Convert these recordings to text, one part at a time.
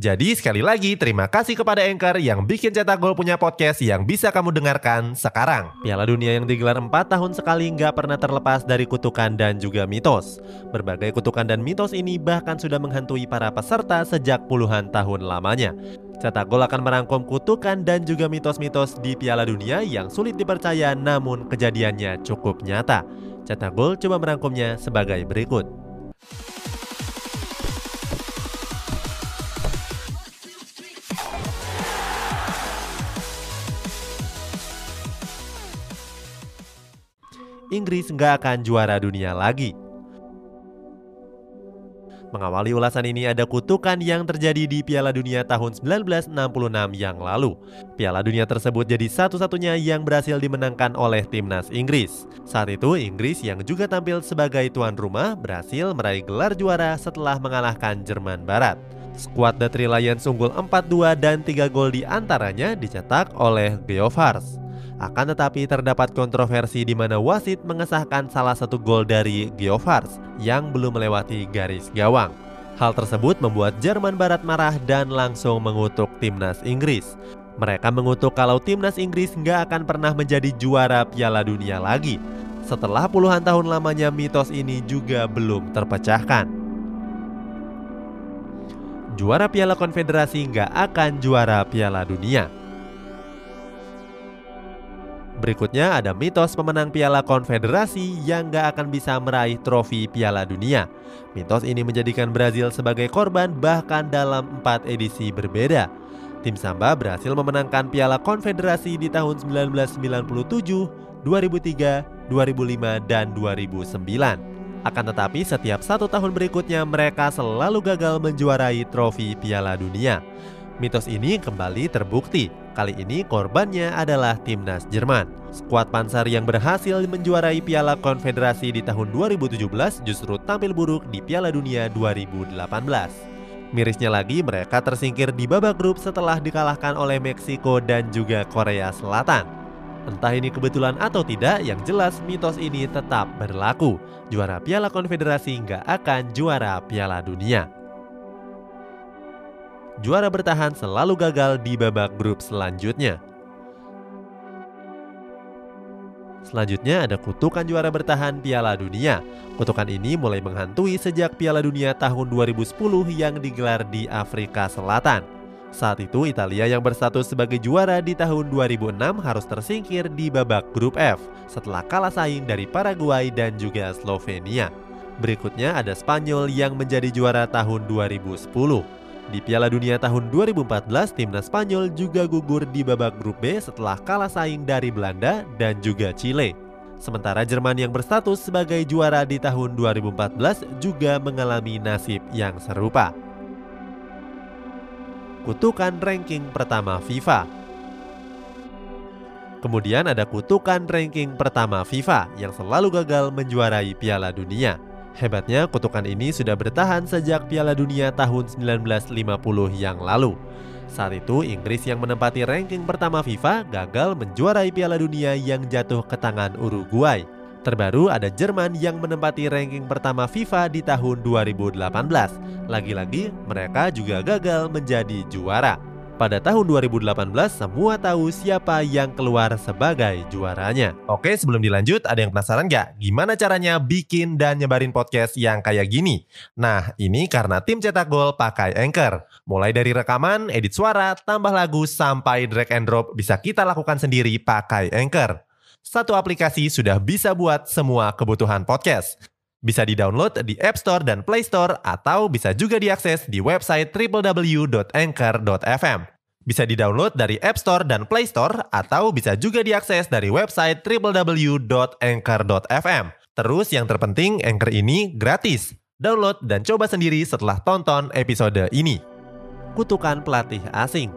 Jadi sekali lagi terima kasih kepada Anchor yang bikin Cetak Gol punya podcast yang bisa kamu dengarkan sekarang. Piala Dunia yang digelar 4 tahun sekali nggak pernah terlepas dari kutukan dan juga mitos. Berbagai kutukan dan mitos ini bahkan sudah menghantui para peserta sejak puluhan tahun lamanya. Cetak Gol akan merangkum kutukan dan juga mitos-mitos di Piala Dunia yang sulit dipercaya namun kejadiannya cukup nyata. Cetak Gol coba merangkumnya sebagai berikut. Inggris nggak akan juara dunia lagi. Mengawali ulasan ini ada kutukan yang terjadi di Piala Dunia tahun 1966 yang lalu. Piala Dunia tersebut jadi satu-satunya yang berhasil dimenangkan oleh timnas Inggris. Saat itu Inggris yang juga tampil sebagai tuan rumah berhasil meraih gelar juara setelah mengalahkan Jerman Barat. Skuad The Three Lions unggul 4-2 dan 3 gol di antaranya dicetak oleh Geovars. Akan tetapi terdapat kontroversi di mana wasit mengesahkan salah satu gol dari Geovars yang belum melewati garis gawang. Hal tersebut membuat Jerman Barat marah dan langsung mengutuk timnas Inggris. Mereka mengutuk kalau timnas Inggris nggak akan pernah menjadi juara Piala Dunia lagi. Setelah puluhan tahun lamanya mitos ini juga belum terpecahkan. Juara Piala Konfederasi nggak akan juara Piala Dunia. Berikutnya ada mitos pemenang Piala Konfederasi yang gak akan bisa meraih trofi Piala Dunia. Mitos ini menjadikan Brazil sebagai korban bahkan dalam empat edisi berbeda. Tim Samba berhasil memenangkan Piala Konfederasi di tahun 1997, 2003, 2005, dan 2009. Akan tetapi setiap satu tahun berikutnya mereka selalu gagal menjuarai trofi Piala Dunia. Mitos ini kembali terbukti. Kali ini korbannya adalah timnas Jerman. Skuad Panzer yang berhasil menjuarai Piala Konfederasi di tahun 2017 justru tampil buruk di Piala Dunia 2018. Mirisnya lagi mereka tersingkir di babak grup setelah dikalahkan oleh Meksiko dan juga Korea Selatan. Entah ini kebetulan atau tidak, yang jelas mitos ini tetap berlaku. Juara Piala Konfederasi nggak akan juara Piala Dunia juara bertahan selalu gagal di babak grup selanjutnya. Selanjutnya ada kutukan juara bertahan Piala Dunia. Kutukan ini mulai menghantui sejak Piala Dunia tahun 2010 yang digelar di Afrika Selatan. Saat itu Italia yang berstatus sebagai juara di tahun 2006 harus tersingkir di babak grup F setelah kalah saing dari Paraguay dan juga Slovenia. Berikutnya ada Spanyol yang menjadi juara tahun 2010. Di Piala Dunia tahun 2014, timnas Spanyol juga gugur di babak grup B setelah kalah saing dari Belanda dan juga Chile. Sementara Jerman yang berstatus sebagai juara di tahun 2014 juga mengalami nasib yang serupa. Kutukan ranking pertama FIFA Kemudian ada kutukan ranking pertama FIFA yang selalu gagal menjuarai Piala Dunia. Hebatnya, kutukan ini sudah bertahan sejak Piala Dunia tahun 1950 yang lalu. Saat itu, Inggris yang menempati ranking pertama FIFA gagal menjuarai Piala Dunia yang jatuh ke tangan Uruguay. Terbaru ada Jerman yang menempati ranking pertama FIFA di tahun 2018. Lagi-lagi, mereka juga gagal menjadi juara. Pada tahun 2018, semua tahu siapa yang keluar sebagai juaranya. Oke, sebelum dilanjut, ada yang penasaran nggak? Gimana caranya bikin dan nyebarin podcast yang kayak gini? Nah, ini karena tim Cetak Gol pakai Anchor. Mulai dari rekaman, edit suara, tambah lagu, sampai drag and drop bisa kita lakukan sendiri pakai Anchor. Satu aplikasi sudah bisa buat semua kebutuhan podcast. Bisa di-download di App Store dan Play Store atau bisa juga diakses di website www.anchor.fm. Bisa di-download dari App Store dan Play Store atau bisa juga diakses dari website www.anchor.fm. Terus yang terpenting Anchor ini gratis. Download dan coba sendiri setelah tonton episode ini. Kutukan pelatih asing.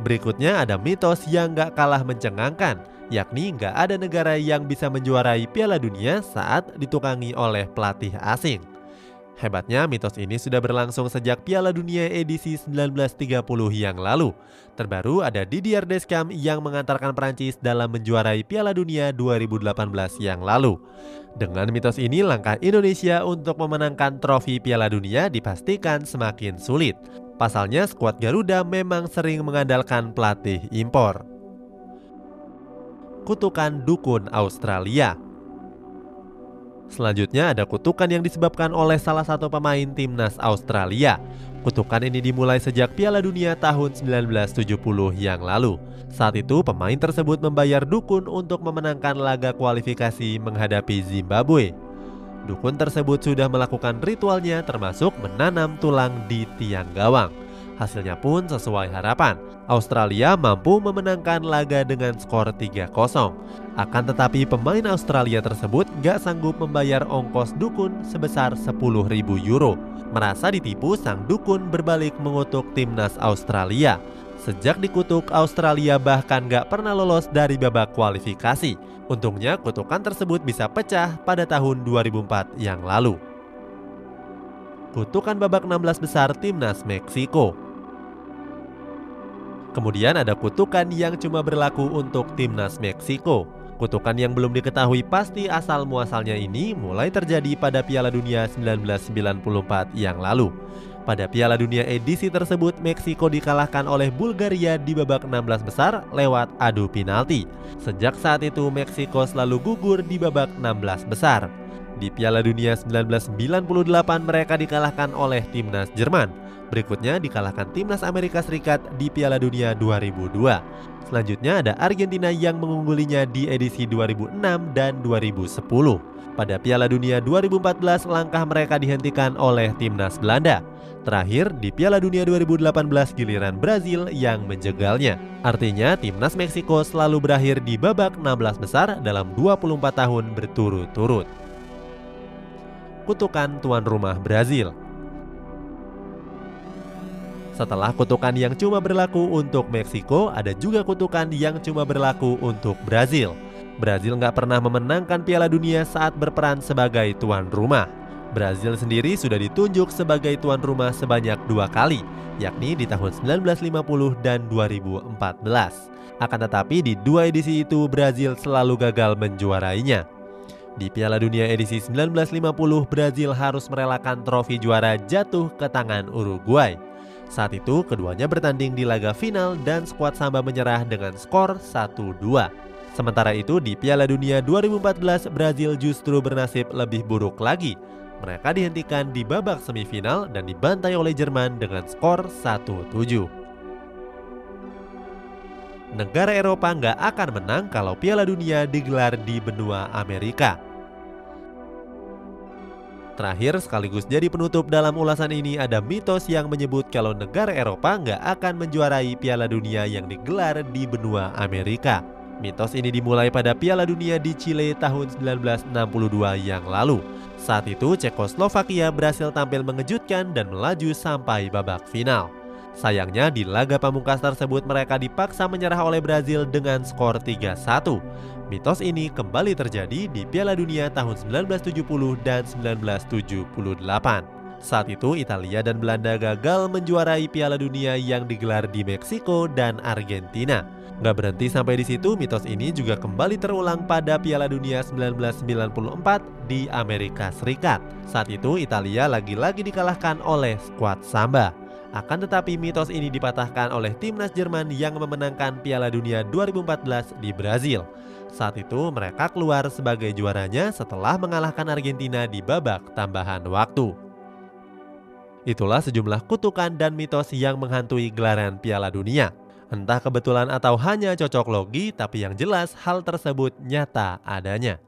Berikutnya ada mitos yang gak kalah mencengangkan, yakni gak ada negara yang bisa menjuarai Piala Dunia saat ditukangi oleh pelatih asing. Hebatnya mitos ini sudah berlangsung sejak Piala Dunia edisi 1930 yang lalu. Terbaru ada Didier Deschamps yang mengantarkan Prancis dalam menjuarai Piala Dunia 2018 yang lalu. Dengan mitos ini langkah Indonesia untuk memenangkan trofi Piala Dunia dipastikan semakin sulit. Pasalnya skuad Garuda memang sering mengandalkan pelatih impor. Kutukan Dukun Australia Selanjutnya ada kutukan yang disebabkan oleh salah satu pemain timnas Australia. Kutukan ini dimulai sejak Piala Dunia tahun 1970 yang lalu. Saat itu pemain tersebut membayar dukun untuk memenangkan laga kualifikasi menghadapi Zimbabwe. Dukun tersebut sudah melakukan ritualnya termasuk menanam tulang di tiang gawang. Hasilnya pun sesuai harapan. Australia mampu memenangkan laga dengan skor 3-0. Akan tetapi pemain Australia tersebut gak sanggup membayar ongkos dukun sebesar 10.000 euro. Merasa ditipu, sang dukun berbalik mengutuk timnas Australia. Sejak dikutuk, Australia bahkan gak pernah lolos dari babak kualifikasi. Untungnya kutukan tersebut bisa pecah pada tahun 2004 yang lalu. Kutukan babak 16 besar timnas Meksiko Kemudian ada kutukan yang cuma berlaku untuk timnas Meksiko. Kutukan yang belum diketahui pasti asal muasalnya ini mulai terjadi pada Piala Dunia 1994 yang lalu. Pada Piala Dunia edisi tersebut, Meksiko dikalahkan oleh Bulgaria di babak 16 besar lewat adu penalti. Sejak saat itu, Meksiko selalu gugur di babak 16 besar. Di Piala Dunia 1998 mereka dikalahkan oleh timnas Jerman. Berikutnya dikalahkan timnas Amerika Serikat di Piala Dunia 2002. Selanjutnya ada Argentina yang mengunggulinya di edisi 2006 dan 2010. Pada Piala Dunia 2014 langkah mereka dihentikan oleh timnas Belanda. Terakhir di Piala Dunia 2018 giliran Brazil yang menjegalnya. Artinya timnas Meksiko selalu berakhir di babak 16 besar dalam 24 tahun berturut-turut. Kutukan tuan rumah Brazil setelah kutukan yang cuma berlaku untuk Meksiko, ada juga kutukan yang cuma berlaku untuk Brazil. Brazil nggak pernah memenangkan Piala Dunia saat berperan sebagai tuan rumah. Brazil sendiri sudah ditunjuk sebagai tuan rumah sebanyak dua kali, yakni di tahun 1950 dan 2014. Akan tetapi di dua edisi itu Brazil selalu gagal menjuarainya. Di Piala Dunia edisi 1950, Brazil harus merelakan trofi juara jatuh ke tangan Uruguay. Saat itu keduanya bertanding di laga final dan skuad Samba menyerah dengan skor 1-2. Sementara itu di Piala Dunia 2014 Brazil justru bernasib lebih buruk lagi. Mereka dihentikan di babak semifinal dan dibantai oleh Jerman dengan skor 1-7. Negara Eropa nggak akan menang kalau Piala Dunia digelar di benua Amerika. Terakhir sekaligus jadi penutup dalam ulasan ini ada mitos yang menyebut kalau negara Eropa nggak akan menjuarai Piala Dunia yang digelar di benua Amerika. Mitos ini dimulai pada Piala Dunia di Chile tahun 1962 yang lalu. Saat itu Cekoslovakia berhasil tampil mengejutkan dan melaju sampai babak final. Sayangnya di laga pamungkas tersebut mereka dipaksa menyerah oleh Brazil dengan skor 3-1. Mitos ini kembali terjadi di Piala Dunia tahun 1970 dan 1978. Saat itu Italia dan Belanda gagal menjuarai Piala Dunia yang digelar di Meksiko dan Argentina. Gak berhenti sampai di situ, mitos ini juga kembali terulang pada Piala Dunia 1994 di Amerika Serikat. Saat itu Italia lagi-lagi dikalahkan oleh skuad Samba. Akan tetapi mitos ini dipatahkan oleh timnas Jerman yang memenangkan Piala Dunia 2014 di Brazil. Saat itu mereka keluar sebagai juaranya setelah mengalahkan Argentina di babak tambahan waktu. Itulah sejumlah kutukan dan mitos yang menghantui gelaran Piala Dunia. Entah kebetulan atau hanya cocok logi, tapi yang jelas hal tersebut nyata adanya.